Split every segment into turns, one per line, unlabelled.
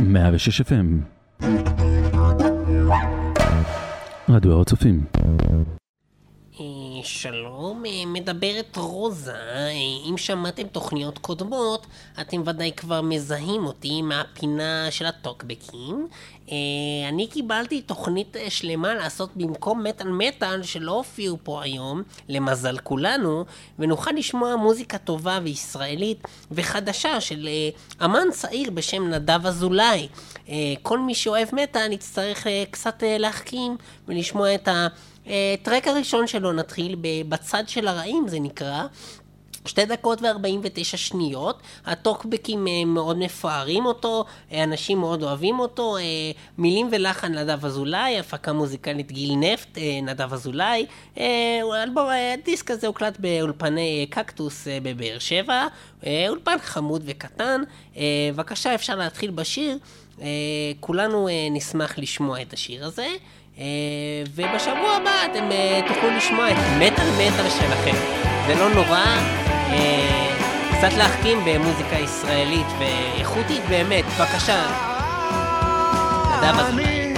106 FM רדיו הצופים
שלום, אה, מדברת רוזה. אה, אם שמעתם תוכניות קודמות, אתם ודאי כבר מזהים אותי מהפינה של הטוקבקים. אני קיבלתי תוכנית שלמה לעשות במקום מטאל מטאל שלא הופיעו פה היום, למזל כולנו, ונוכל לשמוע מוזיקה טובה וישראלית וחדשה של אמן צעיר בשם נדב אזולאי. כל מי שאוהב מטאל יצטרך קצת להחכים ולשמוע את ה... הטרק הראשון שלו נתחיל בצד של הרעים זה נקרא. שתי דקות וארבעים ותשע שניות, הטוקבקים אה, מאוד מפארים אותו, אה, אנשים מאוד אוהבים אותו, אה, מילים ולחן נדב אזולאי, הפקה מוזיקלית גיל נפט, נדב אזולאי, הדיסק הזה הוקלט באולפני קקטוס בבאר שבע, אולפן חמוד וקטן, בבקשה אפשר להתחיל בשיר, כולנו נשמח לשמוע את השיר הזה. אה, ובשבוע הבא אתם אה, תוכלו לשמוע את מטאל מטאל שלכם. זה לא נורא, אה, קצת להחכים במוזיקה ישראלית ואיכותית באמת, בבקשה.
אני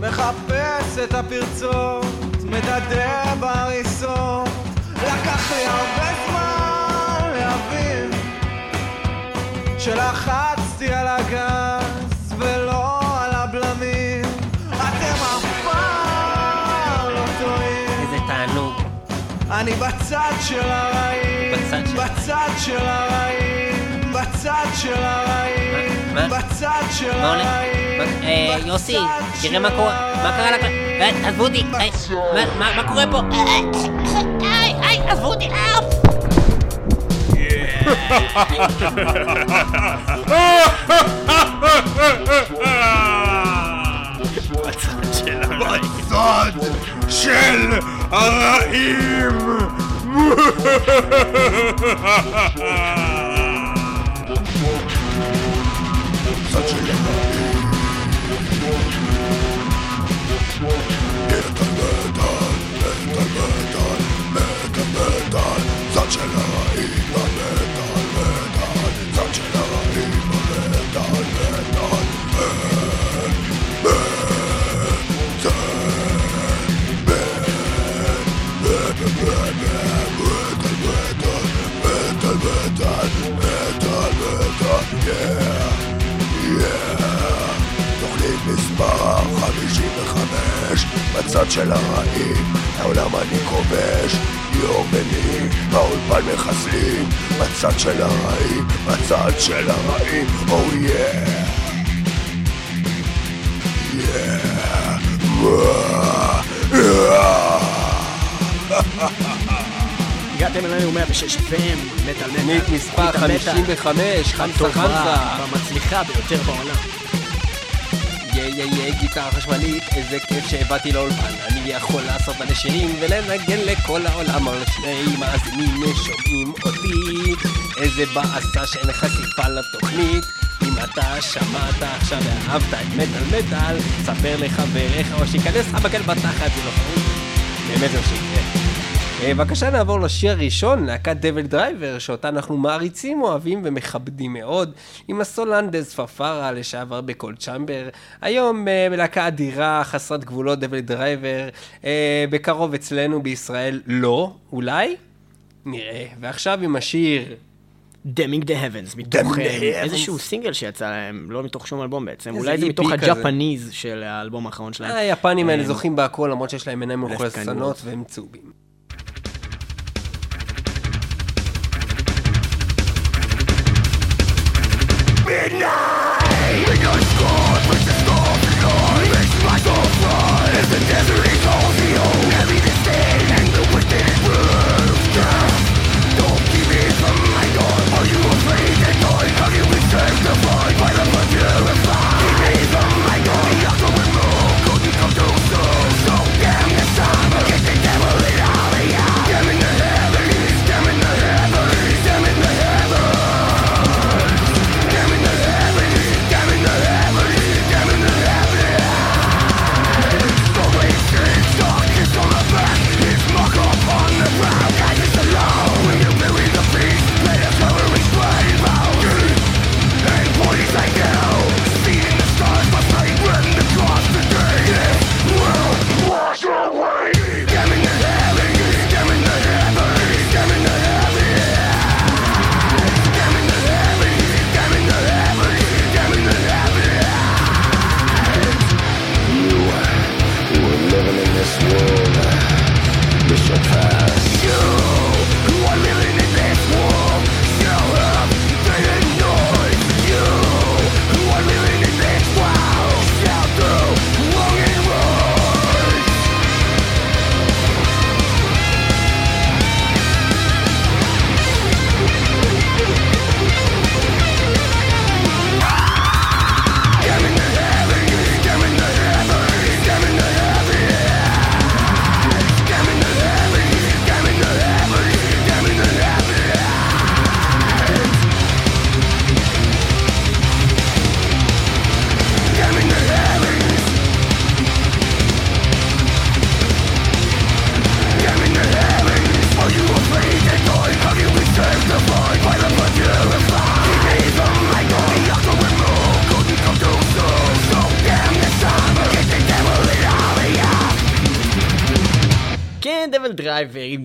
מחפש את הפרצות, מדדה בהריסות, לקח לי הרבה זמן להבין שלחצתי על הגז אני בצד של הרעים, בצד של הרעים, בצד של הרעים, בצד של הרעים.
אה, יוסי, תראה מה קורה, מה קרה לך? אה, עזבו אותי, אה, מה קורה פה? עזבו אותי,
בצד של הרעים! צד ha ha ha ha בצד של הרעים, העולם אני כובש, ליאור בני, באולפן מחסלים, בצד של הרעים, בצד של הרעים, או יא.
הגעתם אלינו 106 FM, מטאל מטאל.
תוכנית מספר 55, חמסה חמסה.
המצליחה ביותר בעולם.
יא יא יא גיטרה חשמלית, איזה כיף שהבאתי לאולפן. אני יכול לעשות מלא שירים ולנגן לכל העולם, אבל שני מאזינים שומעים אותי. איזה באסה שאין חשיפה לתוכנית. אם אתה שמעת עכשיו ואהבת את מטאל מטאל, ספר לחבריך או שייכנס לך מקל בתחת, זה לא חרוז. באמת. אה, בבקשה נעבור לשיר הראשון, להקת DevilDriver, שאותה אנחנו מעריצים, אוהבים ומכבדים מאוד, עם הסולן Dez Fafara לשעבר ב-Coal Chamber. היום אה, בלהקה אדירה, חסרת גבולות, DevilDriver, אה, בקרוב אצלנו בישראל לא, אולי? נראה. ועכשיו עם השיר...
Damning the Heavens, מתוך איזשהו סינגל שיצא להם, לא מתוך שום אלבום בעצם, אולי זה מתוך ה-Japanese של האלבום האחרון שלהם.
היפנים האלה זוכים בהכל, למרות שיש להם עיניים מאולכסנות והם צהובים.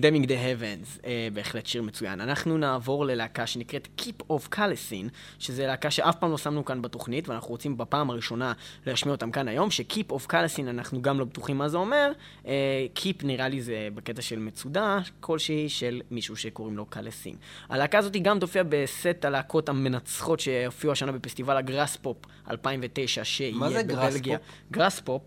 עם Damning the Heavens, בהחלט שיר מצוין. אנחנו נעבור ללהקה שנקראת Keep of Kalessin, שזה להקה שאף פעם לא שמנו כאן בתוכנית, ואנחנו רוצים בפעם הראשונה להשמיע אותם כאן היום, ש-Keep of Kalessin אנחנו גם לא בטוחים מה זה אומר. אה, Keep נראה לי זה בקטע של מצודה כלשהי של מישהו שקוראים לו Kalessin. הלהקה הזאת גם תופיע בסט הלהקות המנצחות שהופיעו השנה בפסטיבל ה-Graspop 2009, שיהיה בבלגיה. Graspop?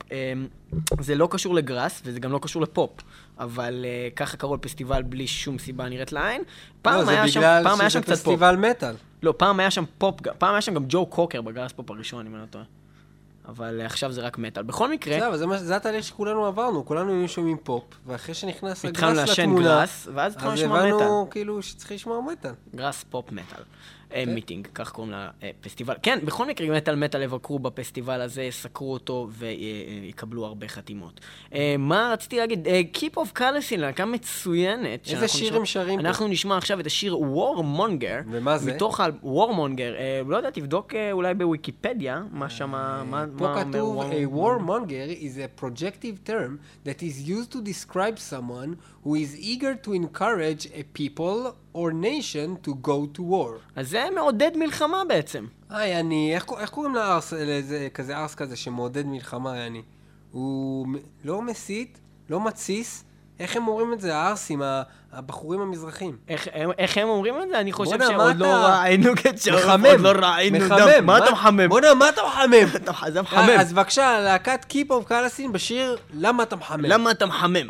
זה לא קשור ל-grass, וזה גם לא קשור לפופ. אבל אה, ככה קראו לפסטיבל בלי שום סיבה נראית לעין.
פעם לא, היה שם, פעם היה שם קצת פופ. זה בגלל שזה פסטיבל מטאל.
לא, פעם היה שם פופ, פעם היה שם גם ג'ו קוקר ב-Graspop הראשון, אם אני לא טועה. אבל עכשיו זה רק מטאל. בכל מקרה...
זה, זה, זה התהליך שכולנו עברנו, כולנו היינו שומעים פופ, ואחרי שנכנס ה-grass
לתמונה... grass, ואז התחלנו לשמוע מטאל. אז
הבנו כאילו שצריך לשמוע מטאל.
Graspop Metal. Meeting, כך קוראים לפסטיבל. כן, בכל מקרה, מטאל מטאל יבקרו בפסטיבל הזה, יסקרו אותו ויקבלו הרבה חתימות. אה, מה רציתי להגיד? אה, Keep of Callacine, להקה מצוינת.
איזה שיר הם שרים
פה? אנחנו נשמע עכשיו את השיר Warmonger.
ומה זה?
מתוך ה... Warmonger. אה, לא יודע, תבדוק אולי בוויקיפדיה, מה שם...
פה כתוב, a warmonger is a projective term that is used to describe someone who is eager to encourage a people or nation to go to war.
אז זה מעודד מלחמה בעצם.
היי, אני, איך, איך קוראים לארס, לאיזה כזה ארס כזה שמעודד מלחמה, יעני? הוא לא מסית, לא מתסיס, איך הם אומרים את זה, הערסים, הבחורים המזרחים?
איך, איך הם אומרים את זה? אני חושב שעוד לא ראינו קצ'ר, עוד לא ראינו
מחמם.
מה אתה מחמם?
בוא'נה, מה אתה מחמם?
אתה מחמם.
אז בבקשה, להקת of קלאסין בשיר למה אתה מחמם.
למה אתה מחמם?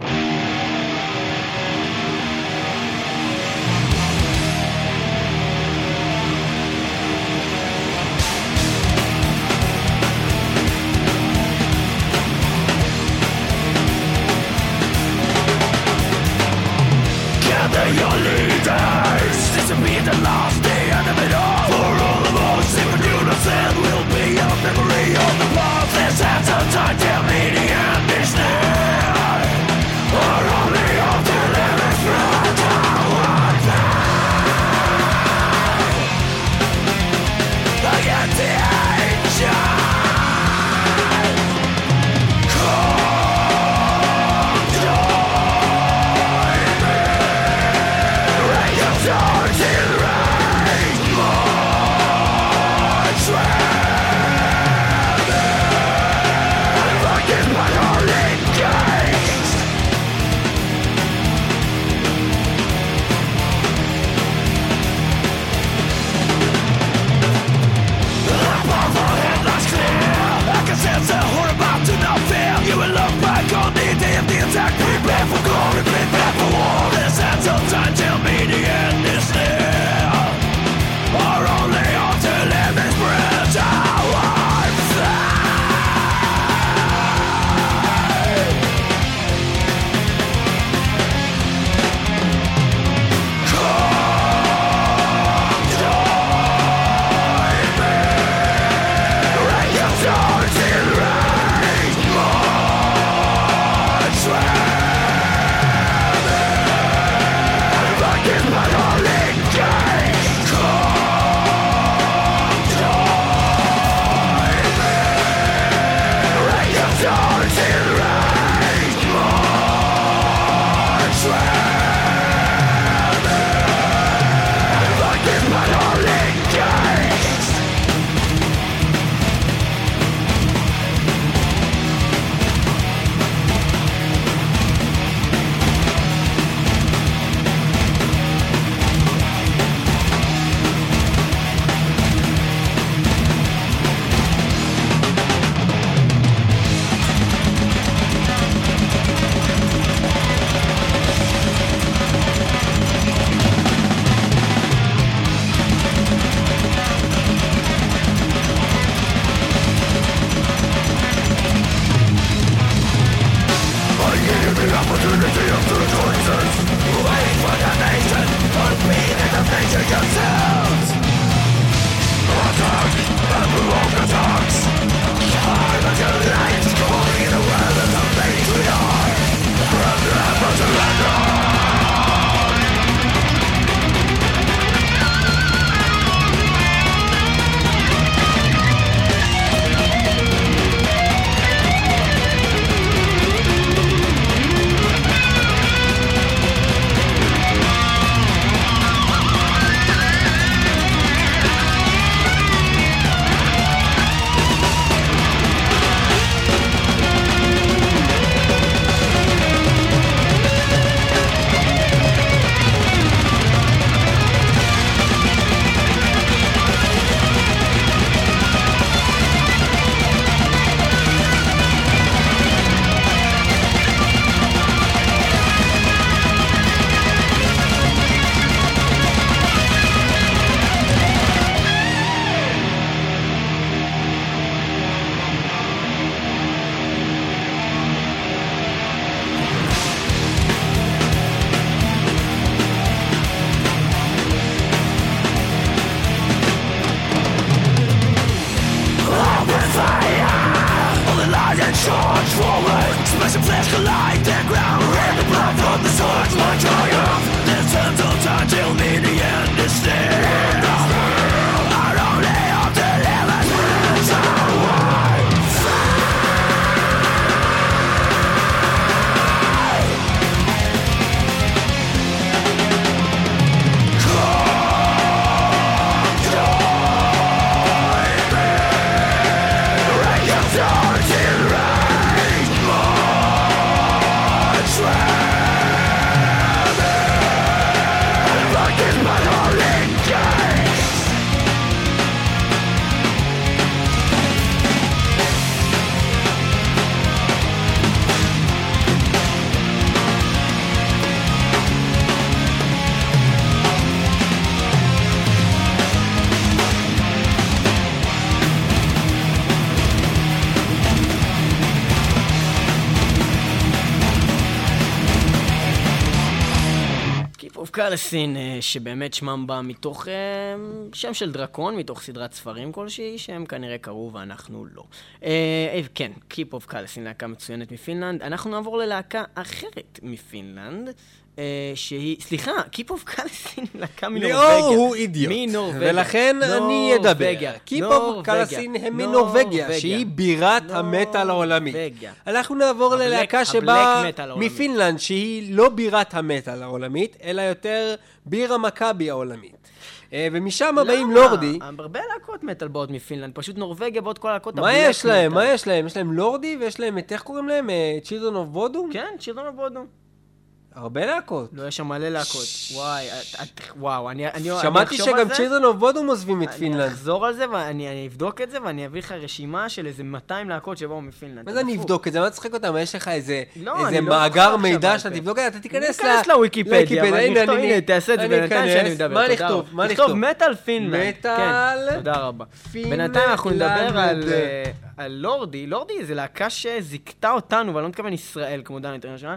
Kalessin, אה, שבאמת שמם בא מתוך אה, שם של דרקון, מתוך סדרת ספרים כלשהי, שהם כנראה קראו ואנחנו לא. אה, כן, Keep of Kalessin, להקה מצוינת מפינלנד. אנחנו נעבור ללהקה אחרת מפינלנד. אה, שהיא, סליחה, Keep of Kalessin, להקה מנורבגיה.
ליאור הוא אידיוט.
מנורבגיה.
ולכן אני אדבר.
Keep
of
נורבגיה.
Kalessin הם מנורבגיה,
נורבגיה.
שהיא בירת המטאל העולמית.
נורבגיה.
אנחנו נעבור ללהקה שבאה. מפינלנד, שהיא לא בירת המטאל העולמית, אלא יותר ביר המכבי העולמית. אה, ומשם באים
למה?
לורדי.
הרבה להקות מטאל באות מפינלנד, פשוט נורבגיה ועוד כל הלהקות
מה יש להם? מה יש להם? יש להם לורדי ויש להם את, איך קוראים להם? צ'ילדרן אוף בודום?
כן, צ'ילדון בודו.
הרבה להקות.
לא, יש שם מלא להקות. וואי, את- וואו, אני אני- אני
שמעתי
אחשוב על
שגם
זה,
צ'ילדרן אוף בודום עוזבים את
אני
פינלנד.
אחזור על זה ואני אני אבדוק את זה ואני אביא לך רשימה של איזה 200 להקות שבאו מפינלנד.
מה זה אני. אבדוק את זה? מה תשחק אותם? יש לך איזה
לא, אני לא
מאגר מידע שאתה. תבדוק את זה? אתה תיכנס
אני אכנס לוויקיפדיה,
הנה,
נכתוב-
אני-
תעשה את זה
אני
בינתיים שאני. מדבר.
מה?
רבה.
מה
לכתוב? מטאל פינלנד.
מטאל
כן, תודה רבה. בינתיים אנחנו נדבר אה, על Lordi. Lordi זה להקה שזיכתה אותנו, ואני לא מתכוון ישראל כמו דנה אינטרנשיונל.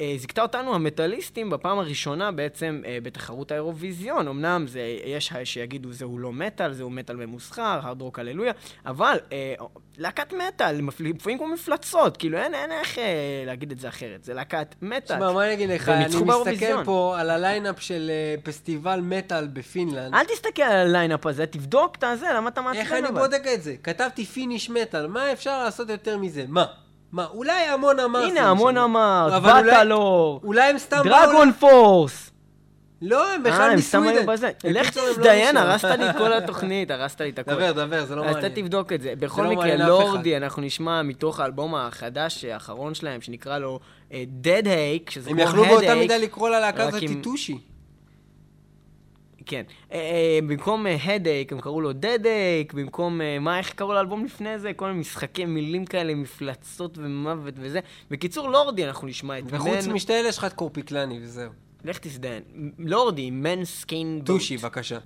אה, זיכתה אותנו המטאליסטים בפעם הראשונה בעצם אה, בתחרות האירוויזיון. אמנם זה, יש שיגידו זהו לא מטאל, זהו מטאל ממוסחר, Hard Rock Hallelujah, אבל אה, להקת מטאל, לפעמים כמו מפלצות, כאילו אין, אין איך אה, להגיד את זה אחרת, זה להקת מטאל.
תשמע, מה אני אגיד לך? אני מסתכל. פה על ה-lineup של אה, פסטיבל מטאל בפינלנד.
אל תסתכל על ה-lineup הזה, תבדוק את הזה, למה אתה מעצבן
איך אני
אבל?
בודק את זה? כתבתי פיניש מטאל, מה אפשר לעשות יותר מזה? מה? מה? אולי המון אמר.
הנה, המון. אמר, בטלור,
אולי הם סתם.
דרגון פורס.
לא, הם
אה,
בכלל
הם
מסווידן.
בזה. לך
הם לא
תזדיין. הרסת לי את כל התוכנית, הרסת לי את הכל.
דבר, דבר, זה לא
אז
מעניין.
אתה תבדוק את זה. בכל
לא
מקרה, לורדי, אנחנו נשמע מתוך האלבום החדש, האחרון שלהם, שנקרא לו אה, Dead Hake, שזה
הם
כמו
יכלו באותה. מידה לקרוא ללהקה הזאת טיטושי.
כן. אה, אה, במקום אה, Headache, הם קראו לו Hake, במקום, אה, מה, איך קראו לאלבום לפני זה? כל מיני משחקי מילים כאלה, מפלצות ומוות וזה. בקיצור, לורדי, אנחנו נשמע את
וחוץ
Man-
משתי אלה יש לך את קורפיקלני וזהו.
לך תזדיין. לורדי, Man Skin Boat.
טושי, בבקשה.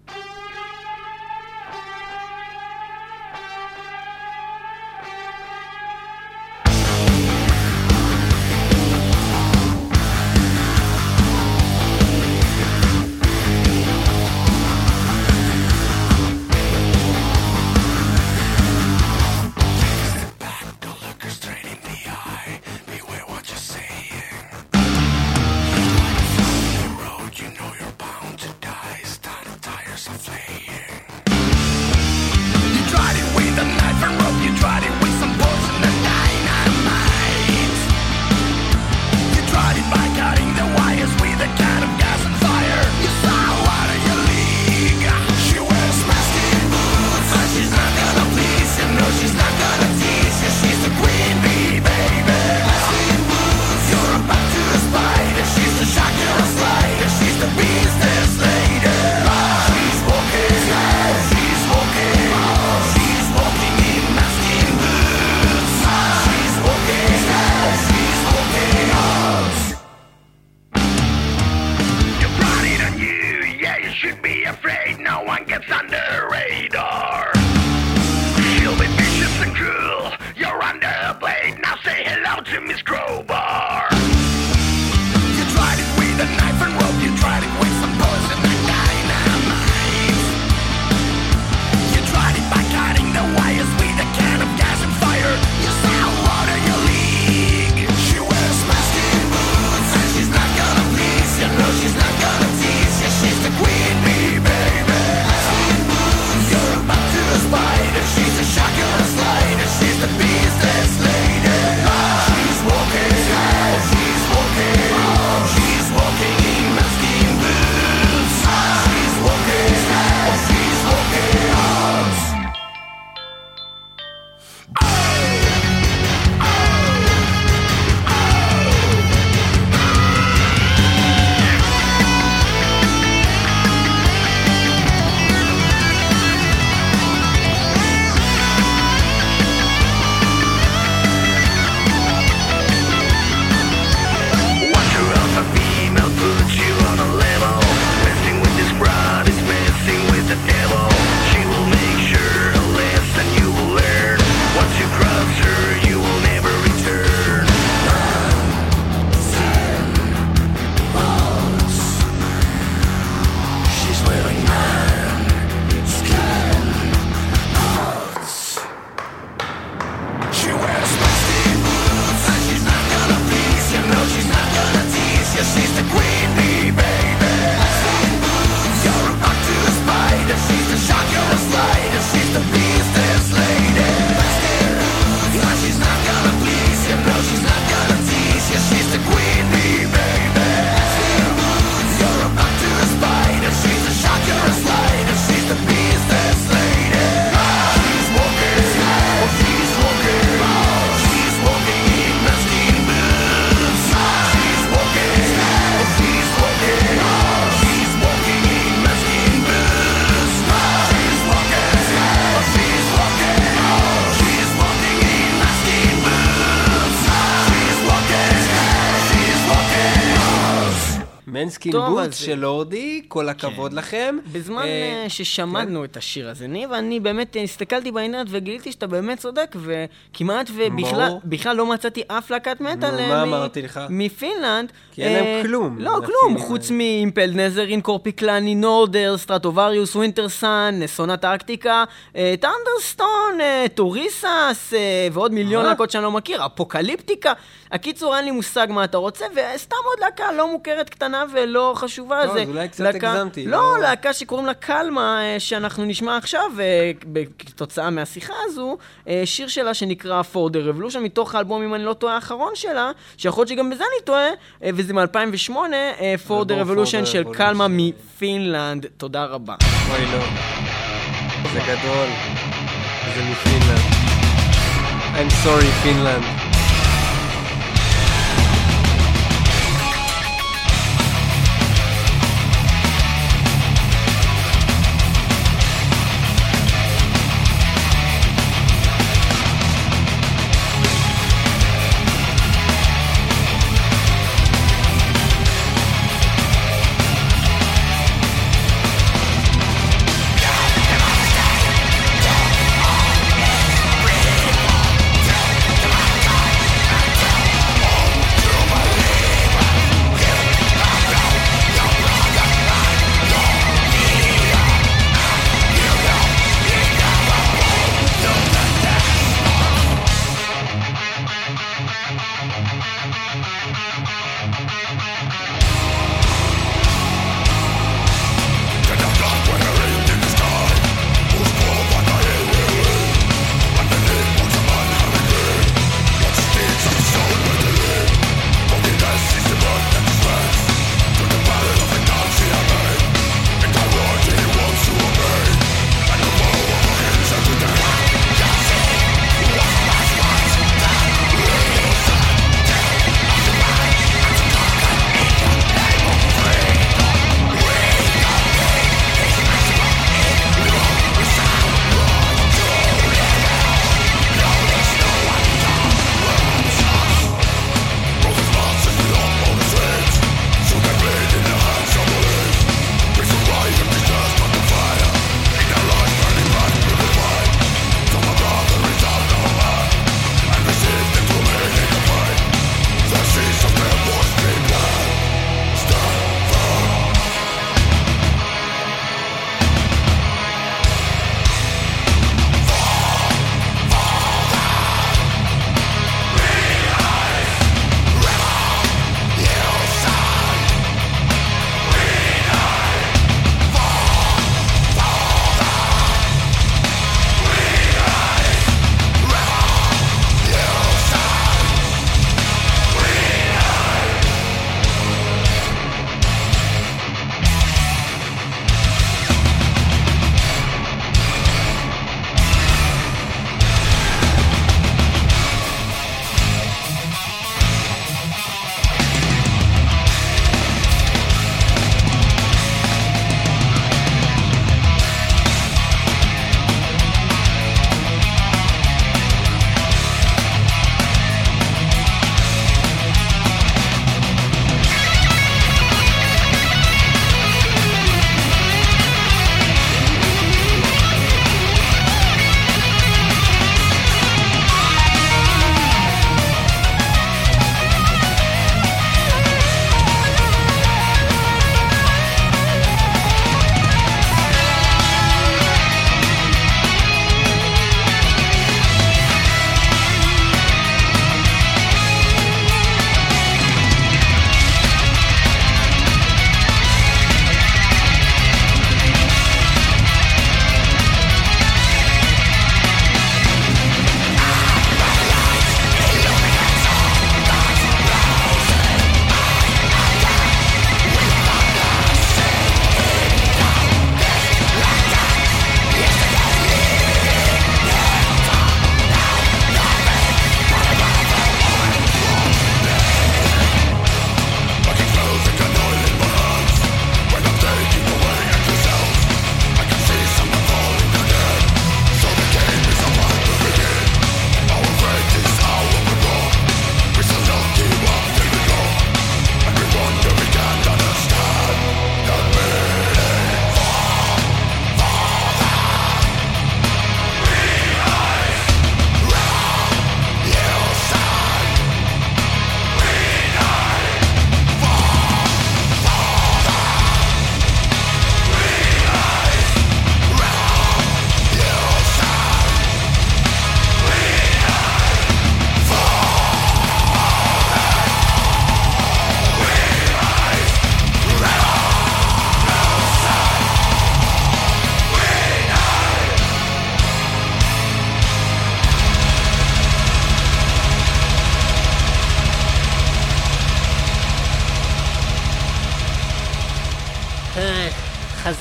Hey!
Boots
אז-
של Lordi, כל הכבוד לכם.
בזמן
אה,
אה, ששמענו את השיר הזה, ניב, אני באמת אה, הסתכלתי באינטרנט וגיליתי שאתה באמת צודק, וכמעט ובכלל לא מצאתי אף להקת מטאל אה,
מה
מ-
אמרתי לך?
מפינלנד.
כי אין להם
אה,
כלום,
לא, כלום. חוץ מ-Impaled Nazarene, Korpiklaani, Norther, Stratovarius, Wintersun, Sonata Arctica, אה, Thunderstone, אה, Turisas, אה, ועוד מיליון? להקות שאני לא מכיר, Apocalyptica. הקיצור, אין לי מושג מה אתה רוצה, וסתם עוד להקה לא מוכרת קטנה ולא חשובה.
טוב,
זה
אז אולי קצת
להקה-
הגזמתי,
לא,
לא-
להקה שקוראים לה קלמה, אה, שאנחנו נשמע עכשיו, אה, כתוצאה מהשיחה הזו, אה, שיר שלה שנקרא For the Revolution, מתוך האלבום, אם אני לא טועה, האחרון שלה, שיכול להיות שגם בזה אני טועה, וזה מ-2008, אה, For the Revolution של. קלמה מפינלנד. תודה רבה.
אוי לא. זה גדול. זה מפינלנד. I'm sorry, פינלנד.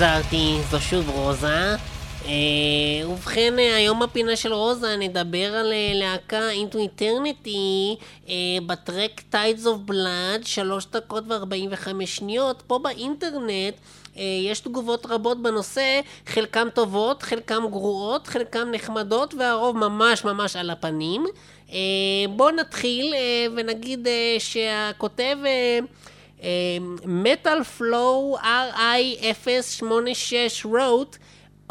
חזרתי, זו שוב רוזה. אה, ובכן, אה, היום בפינה של רוזה נדבר על אה, להקה אינטו איטרניטי אה, בטרק Tides of Blood, 3 דקות ו-45 שניות, פה באינטרנט. אה, יש תגובות רבות בנושא, חלקם טובות, חלקם גרועות, חלקם נחמדות, והרוב ממש ממש על הפנים. בואו נתחיל ונגיד שהכותב... אה, מטאל פלואו RI086 wrote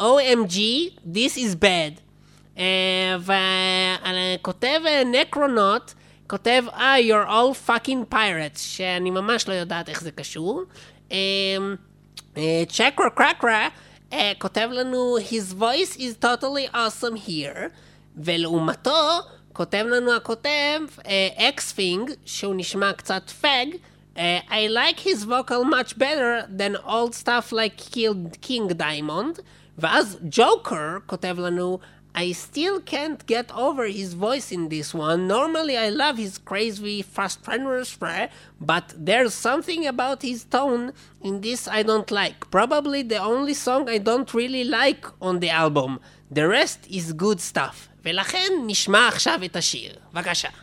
OMG, this is bad. Uh, וכותב נקרונוט, כותב אה, you're all fucking pirates, שאני ממש לא יודעת איך זה קשור. צ'קרה קרקרה כותב לנו his voice is totally awesome here, ולעומתו כותב לנו הכותב אקספינג, uh, שהוא נשמע קצת פג, Uh, I like his vocal much better than old stuff like King Diamond. ואז ג'וקר כותב לנו I still can't get over his voice in this one. Normally I love his crazy fast spray, but there's something about his tone in this I don't like. Probably the only song I don't really like on the album. The rest is good stuff. ולכן נשמע עכשיו את השיר. בבקשה.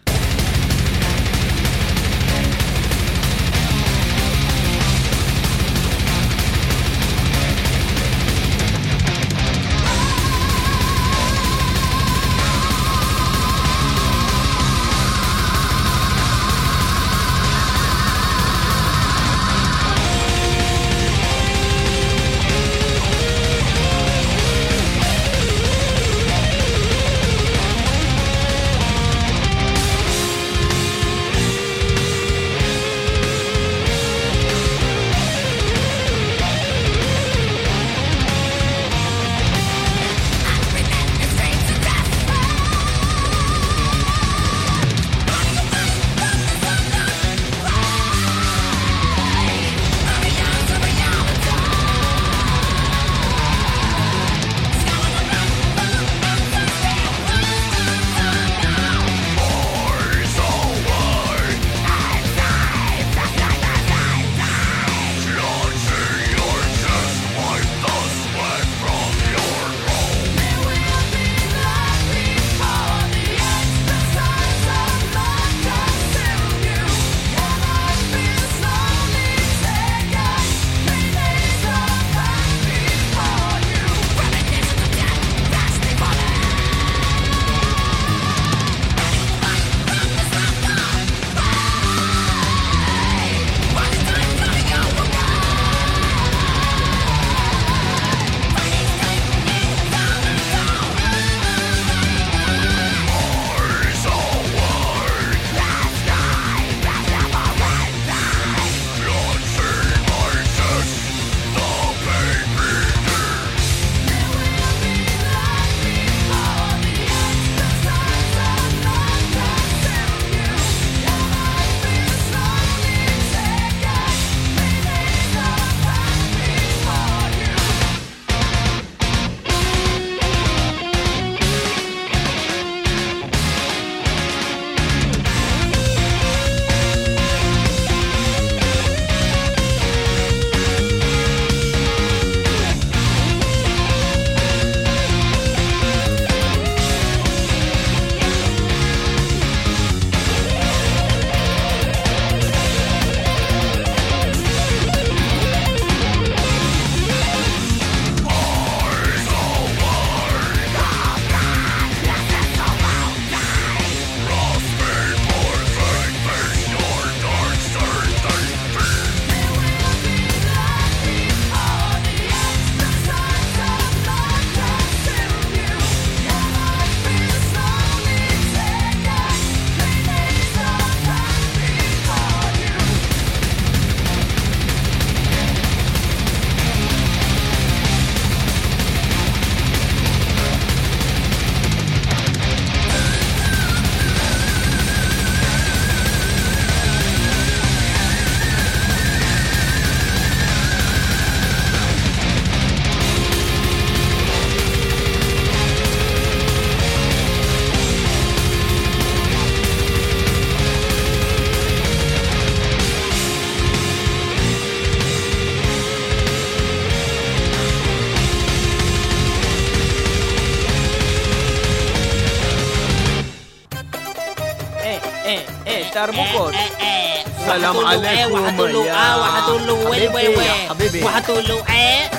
אה,
סלאם
وحتقول له إيه
عليكم
وحتقول له
يا
اه وحتقول له ويل
حبيبي
ويل
يا
ويل
حبيبي.
وحتقول له ايه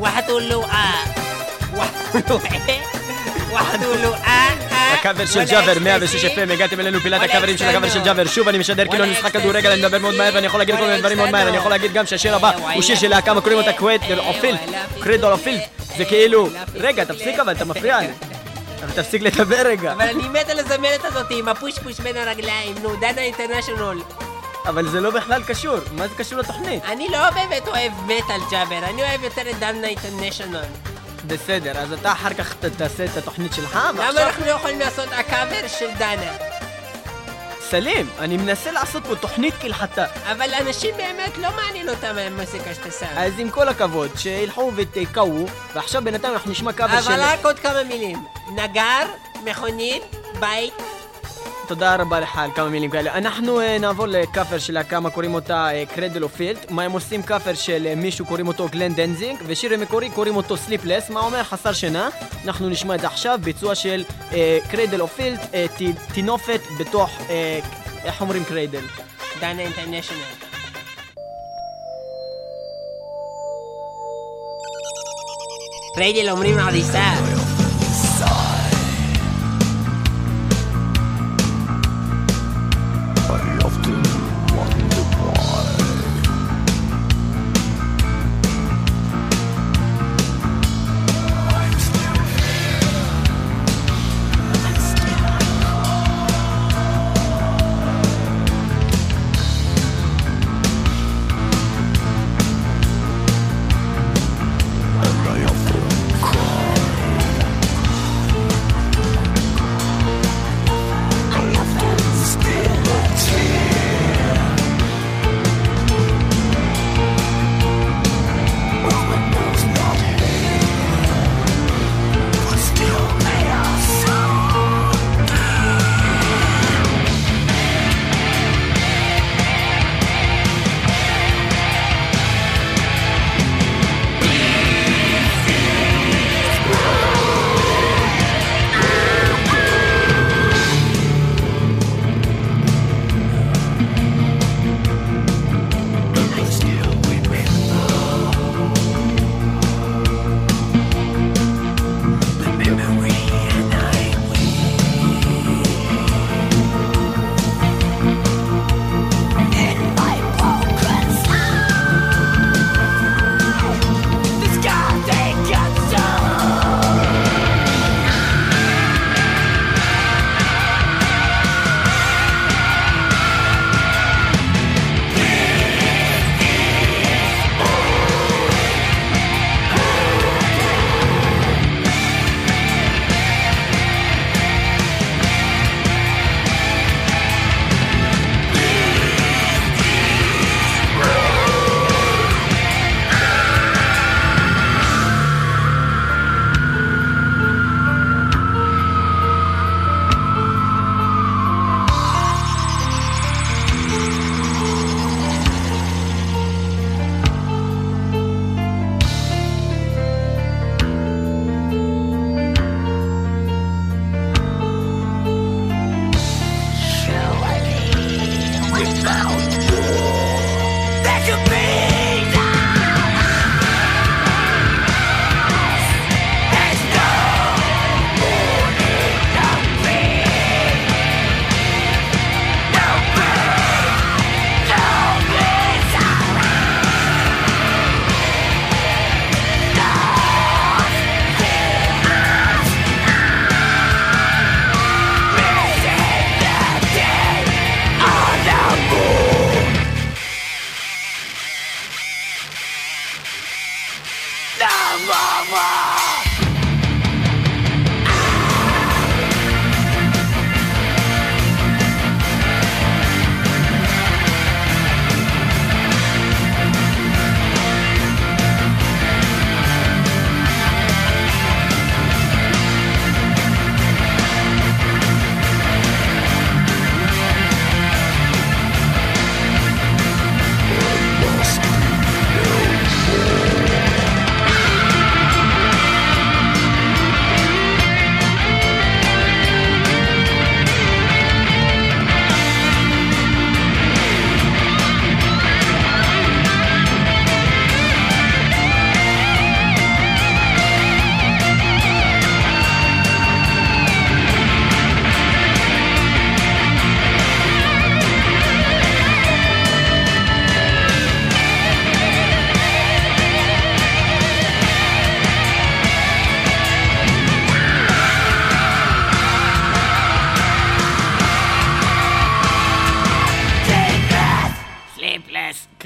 وحتقول له اه وحتقول له ايه وحتقول له اه اه
הקאבר של
ولا
ג'אבר,
إكستسي.
106 FM, הגעתם אלינו פילת
וואלה,
הקאברים של הקאבר של
אקסטנו.
ג'אבר. שוב, אני משדר כאילו
וואלה,
אני משחק
אקסטנו.
כדורגל, אני מדבר מאוד מהר ואני יכול להגיד כל מיני
וואלה,
דברים מאוד מהר. אני יכול להגיד גם שהשיר הבא הוא שיר של להקה, קוראים אותה קווייט אופילט, קרידול אופילט. זה כאילו... רגע, תפסיק אבל, אתה מפריע לי. אבל תפסיק לדבר רגע.
אבל אני מת על הזמרת הזאת עם הפוש-פוש בין הרגליים, נו, דנה אינטרנשיונל.
אבל זה לא בכלל קשור. מה זה קשור לתוכנית?
אני לא באמת אוהב מטאל ג'אבר, אני אוהב יותר את דנה אינטרנשיונל.
בסדר, אז אתה אחר כך תעשה את התוכנית שלך,
למה
ועכשיו...
אנחנו לא יכולים לעשות הקאבר של דנה?
סלים, אני מנסה לעשות פה תוכנית כהלכתה.
אבל אנשים באמת לא מעניין אותם המוזיקה שאתה שם.
אז עם כל הכבוד, שילכו ותקוו, ועכשיו בינתיים אנחנו נשמע קאבר של...
אבל רק עוד כמה מילים. נגר, מכונית, בית.
תודה רבה לך על כמה מילים כאלה. אנחנו אה, נעבור לקאבר של כמה קוראים אותה Cradle of Filth. מה הם עושים קאבר של אה, מישהו קוראים אותו גלן דנזיג, ושיר המקורי קוראים אותו Sleepless, מה אומר חסר שינה. אנחנו נשמע את זה עכשיו, ביצוע של Cradle of Filth, טינופת בתוך, אה, איך אומרים cradle?
דנה אינטרנשיונל. ריידל אומרים עריסה.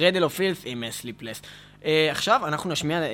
Cradle of Filth עם Sleepless. עכשיו אנחנו נשמיע, אה,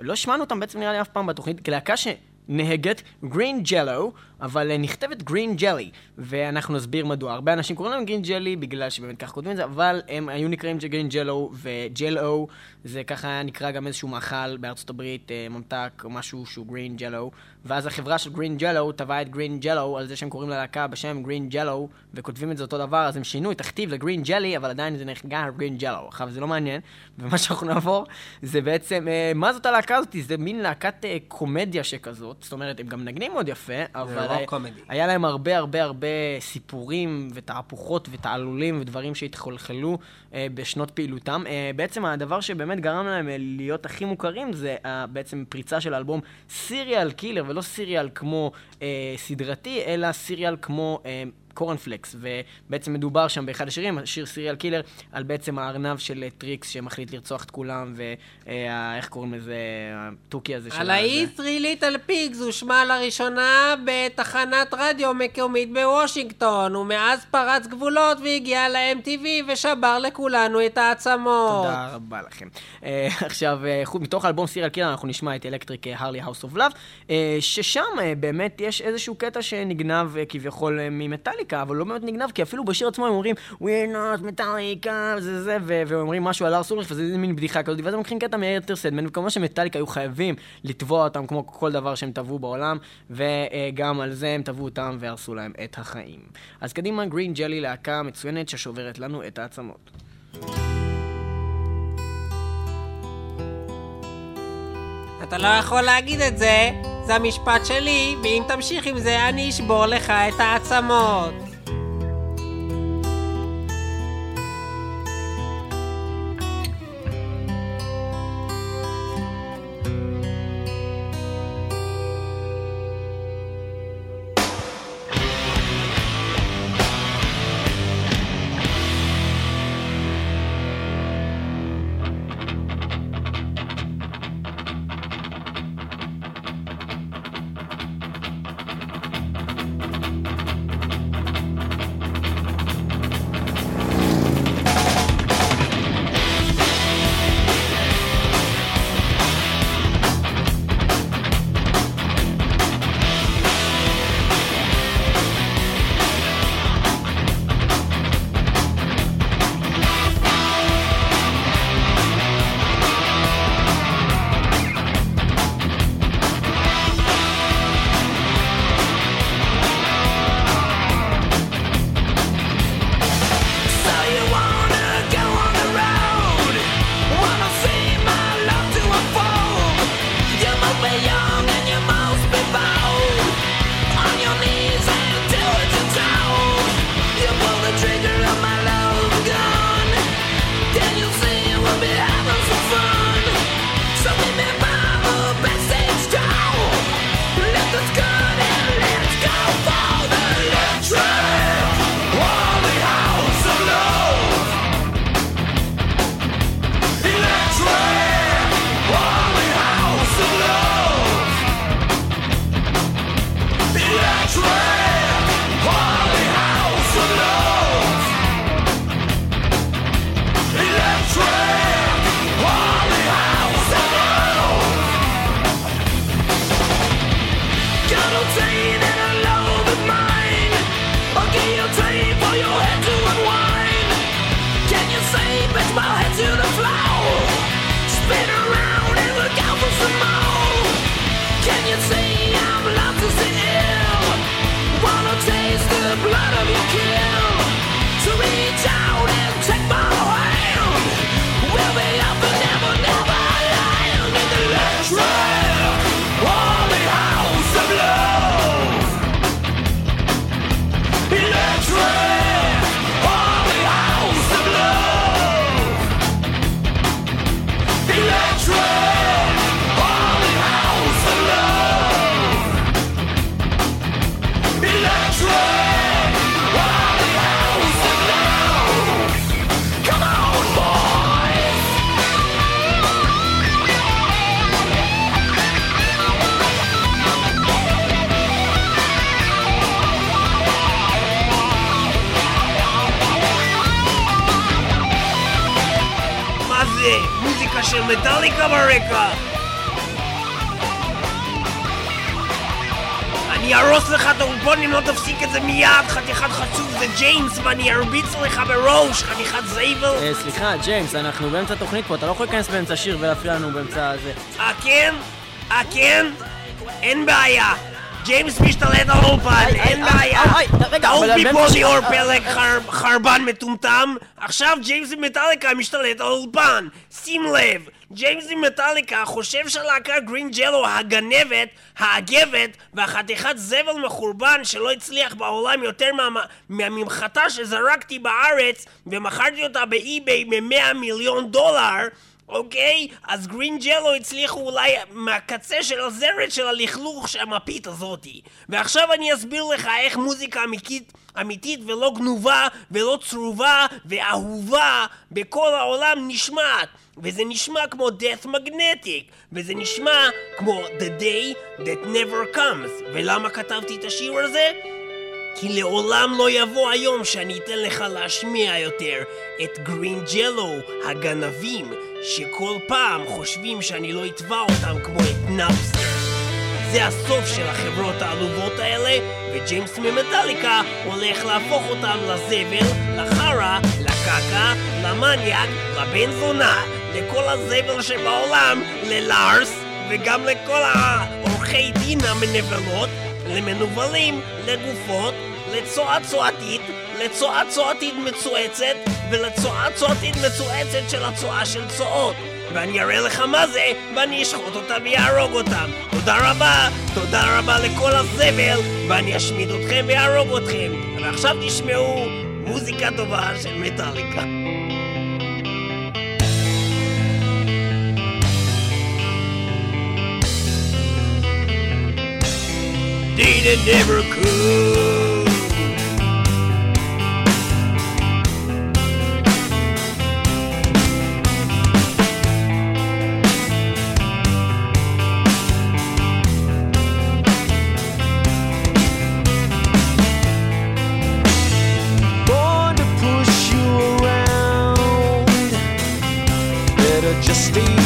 לא השמענו אותם בעצם נראה לי אף פעם בתוכנית, כלהקה שנהגת Green Jellö, אבל אה, נכתבת Green Jelly, ואנחנו נסביר מדוע. הרבה אנשים קוראים להם Green Jelly בגלל שבאמת ככה כותבים את זה, אבל הם היו נקראים Green Jellö, ו-Jell-O זה ככה היה נקרא גם איזשהו מאכל בארצות הברית, אה, ממתק או משהו שהוא green Jell-O, ואז החברה של green Jell-O טבעה את green Jell-O על זה שהם קוראים ללהקה בשם Green Jellö, וכותבים את זה אותו דבר, אז הם שינו את הכתיב לגרין ג'לי, אבל עדיין זה נחגע גרין ג'לו. עכשיו זה לא מעניין, ומה שאנחנו נעבור זה בעצם, אה, מה זאת הלהקה הזאת? זה מין להקת קומדיה שכזאת, זאת אומרת, הם גם מנגנים מאוד יפה, אבל
רוק
היה,
קומדי.
היה להם הרבה הרבה הרבה סיפורים ותהפוכות ותעלולים ודברים שהתחלחלו אה, בשנות פעילותם. אה, בעצם הדבר שבאמת גרם להם אה, להיות הכי מוכרים זה בעצם פריצה של האלבום סיריאל קילר, ולא סיריאל כמו סדרתי, אלא cereal כמו... אה, קורנפלקס, ובעצם מדובר שם באחד השירים, השיר Cereal Killer, על בעצם הארנב של אה, Trix שמחליט לרצוח את כולם, ואיך קוראים לזה, התוכי הזה של
על
הזה.
ה-Three Little Pigs הושמע לראשונה בתחנת רדיו מקומית בוושינגטון, ומאז פרץ גבולות והגיע ל-MTV ושבר לכולנו את העצמות.
תודה רבה לכם. אה, עכשיו, מתוך האלבום Cereal Killer אנחנו נשמע את Electric Harley House of Love, ששם באמת יש איזשהו קטע שנגנב כביכול uh, ממטאליקה, אבל לא באמת נגנב, כי אפילו בשיר עצמו הם אומרים We're not מטאליקה, זה זה, ואומרים משהו על ארס אולריך, וזה מין בדיחה כזאת, ואז הם לוקחים קטע מארתר סדמן, וכמובן שמטאליקה היו חייבים לתבוע אותם כמו כל דבר שהם תבעו בעולם, וגם על זה הם תבעו אותם והרסו להם את החיים. אז קדימה, גרין ג'לי להקה מצוינת ששוברת לנו את העצמות.
אתה לא יכול להגיד את זה, זה המשפט שלי, ואם תמשיך עם זה אני אשבור לך את העצמות. ואני ארביץ לך בראש, חתיכת זייבל!
אה, סליחה, ג'יימס, אנחנו באמצע תוכנית פה, אתה לא יכול להיכנס באמצע שיר ולהפריע לנו באמצע הזה.
אה כן? אה כן? אין בעיה! ג'יימס משתלט על האולפן, אין בעיה!
איי, רגע,
תעוף
אני
מפה ליאור
אה,
פלג חר- חרבן מטומטם, עכשיו ג'יימס עם מטאליקה משתלט על האולפן! שים לב! ג'יימס עם מטאליקה חושב שהלהקה גרין ג'לו הגנבת, האגבת והחתיכת זבל מחורבן שלא הצליח בעולם יותר מה- מהממחטה שזרקתי בארץ ומכרתי אותה באי-ביי ב-100 מיליון דולר אוקיי? אז גרין ג'לו הצליחו אולי מהקצה של הזרת של הלכלוך של המפית הזאתי. ועכשיו אני אסביר לך איך מוזיקה אמיתית, אמיתית ולא גנובה ולא צרובה ואהובה בכל העולם נשמעת. וזה נשמע כמו death magnetic, וזה נשמע כמו the day that never comes. ולמה כתבתי את השיר הזה? כי לעולם לא יבוא היום שאני אתן לך להשמיע יותר את גרין ג'לו, הגנבים, שכל פעם חושבים שאני לא אתבע אותם כמו את נאפסטר. זה הסוף של החברות העלובות האלה, וג'יימס ממטאליקה הולך להפוך אותם לזבל, לחרא, לקקה, למניאק, לבן זונה, לכל הזבל שבעולם, ללארס, וגם לכל העורכי דין המנבלות, למנוולים, לגופות, לצועה-צועתית, לצועה-צועתית מצועצת, ולצועה-צועתית מצועצת של הצועה של צועות. ואני אראה לך מה זה, ואני אשחוט אותם ויהרוג אותם. תודה רבה, תודה רבה לכל הזבל, ואני אשמיד אתכם ויהרוג אתכם. ועכשיו תשמעו מוזיקה טובה של מטאליקה. They that never could.
born to push you around. Better just stay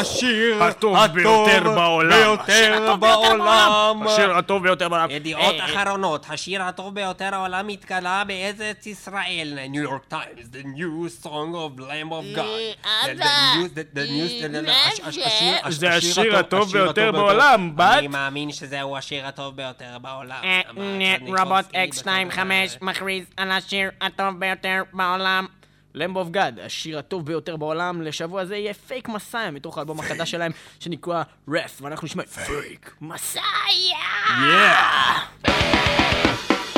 השיר
הטוב ביותר בעולם.
ביותר בעולם.
השיר הטוב ביותר בעולם.
ידיעות אחרונות, השיר הטוב ביותר העולם התגלה בארץ ישראל. ניו יורק טיימס, the new song of Lamb of God. הש-
זה השיר הטוב ביותר בעולם, בת.
אני מאמין שזהו השיר הטוב ביותר בעולם.
אה, אה, רובוט
בשנת
X25 מכריז על השיר הטוב ביותר בעולם. Lamb of God, השיר הטוב ביותר בעולם לשבוע זה יהיה Fake Messiah מתוך האלבום החדש שלהם שנקרא Wrath, ואנחנו נשמע Fake. Messiah!
Everything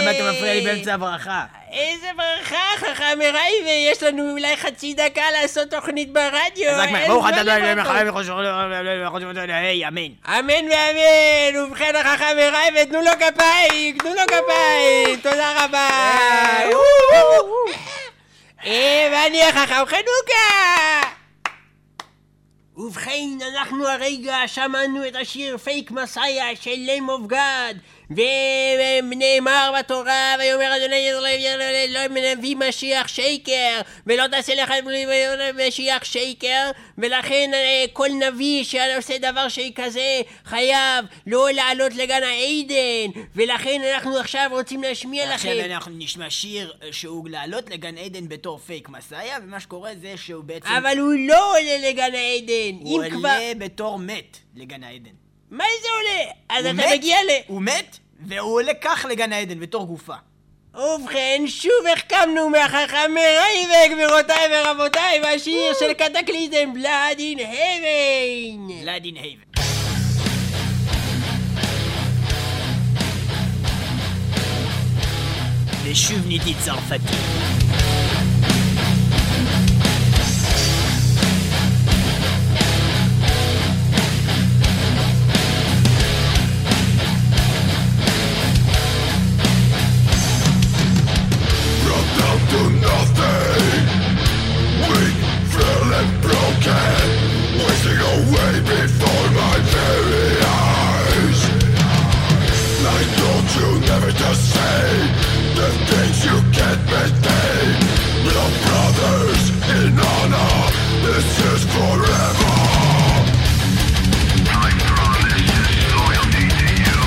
למה אתה מפריע לי באמצע הברכה?
איזה ברכה, חכם מרייבה, יש לנו אולי חצי דקה לעשות תוכנית ברדיו.
אז רק ברוך
זמן
אתה, אדוני
למקום.
אלוהינו מלך היי, אמן.
אמן ואמן, ובכן החכם מרייבה, תנו לו כפיים, תנו לו כפיים, תודה רבה. אה, ואני החכם חנוכה! ובכן, אנחנו הרגע שמענו את השיר Fake Messiah של Lamb of God ונאמר בתורה ויאמר אדוני ישראל לא מביא משיח שייקר ולא תעשה לך משיח שייקר ולכן אה, כל נביא שעושה דבר שכזה חייב לא לעלות לגן העדן. ולכן אנחנו עכשיו רוצים להשמיע לכם.
עכשיו אנחנו נשמע שיר אה, שהוא לעלות לגן עדן בתור פייק מסאיה, ומה שקורה זה שהוא בעצם...
אבל הוא לא עולה לגן העדן.
הוא
כבר...
עולה בתור מת לגן העדן.
מה זה עולה? אז אתה
מת,
מגיע ל...
הוא מת, והוא עולה כך לגן העדן בתור גופה.
ובכן, שוב החכמנו מהחכם מרייבק, גבירותיי ורבותיי, והשיר של קטקליזם בלאד אין הבן.
לאדין הייבן. ושוב נידי צרפתי.
Never to say The things you can't maintain Blood brothers in honor This is forever I promise loyalty to you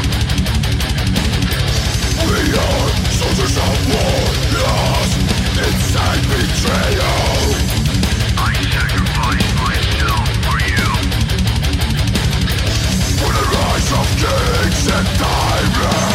we are soldiers of war, lost inside betrayal. I sacrifice myself for you. For the rise of kings and tyrants.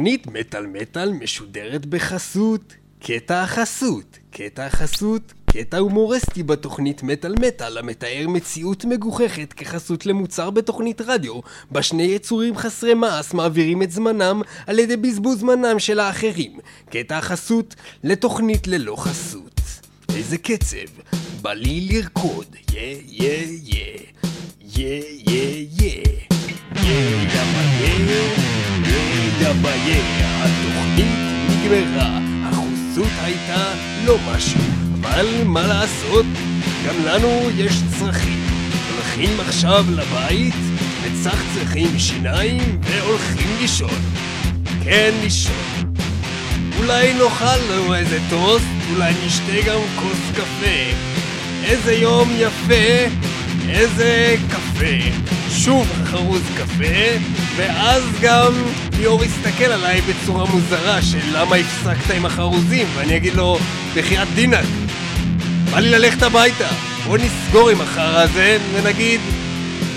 התוכנית מטאל מטאל משודרת בחסות. קטע החסות. קטע החסות. קטע הומורסטי בתוכנית מטאל מטאל המתאר מציאות מגוחכת כחסות למוצר בתוכנית רדיו בה שני יצורים חסרי מעש מעבירים את זמנם על ידי בזבוז זמנם של האחרים. קטע החסות לתוכנית ללא חסות. איזה קצב, בא לי לרקוד, יא יא יא, יא יא יא, יא יא, יא דבה יא, התוכנית נגמרה, החוסות הייתה לא משהו, אבל מה לעשות, גם לנו יש צרכים. הולכים עכשיו לבית, מצחצחים שיניים והולכים לישון. כן, לישון. אולי נאכל לנו איזה טוסט, אולי נשתה גם כוס קפה. איזה יום יפה, איזה קפה. שוב חרוז קפה, ואז גם ליאור יסתכל עליי בצורה מוזרה של למה הפסקת עם החרוזים, ואני אגיד לו, בחייאת דינק, בא לי ללכת הביתה. בוא נסגור עם החרא הזה ונגיד,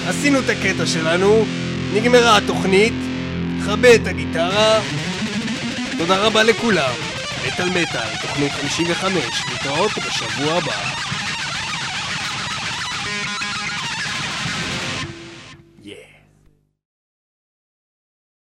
עשינו את הקטע שלנו, נגמרה התוכנית, כבה את הגיטרה, תודה רבה לכולם. מטאל מטאל, תוכנית 55, להתראות בשבוע הבא.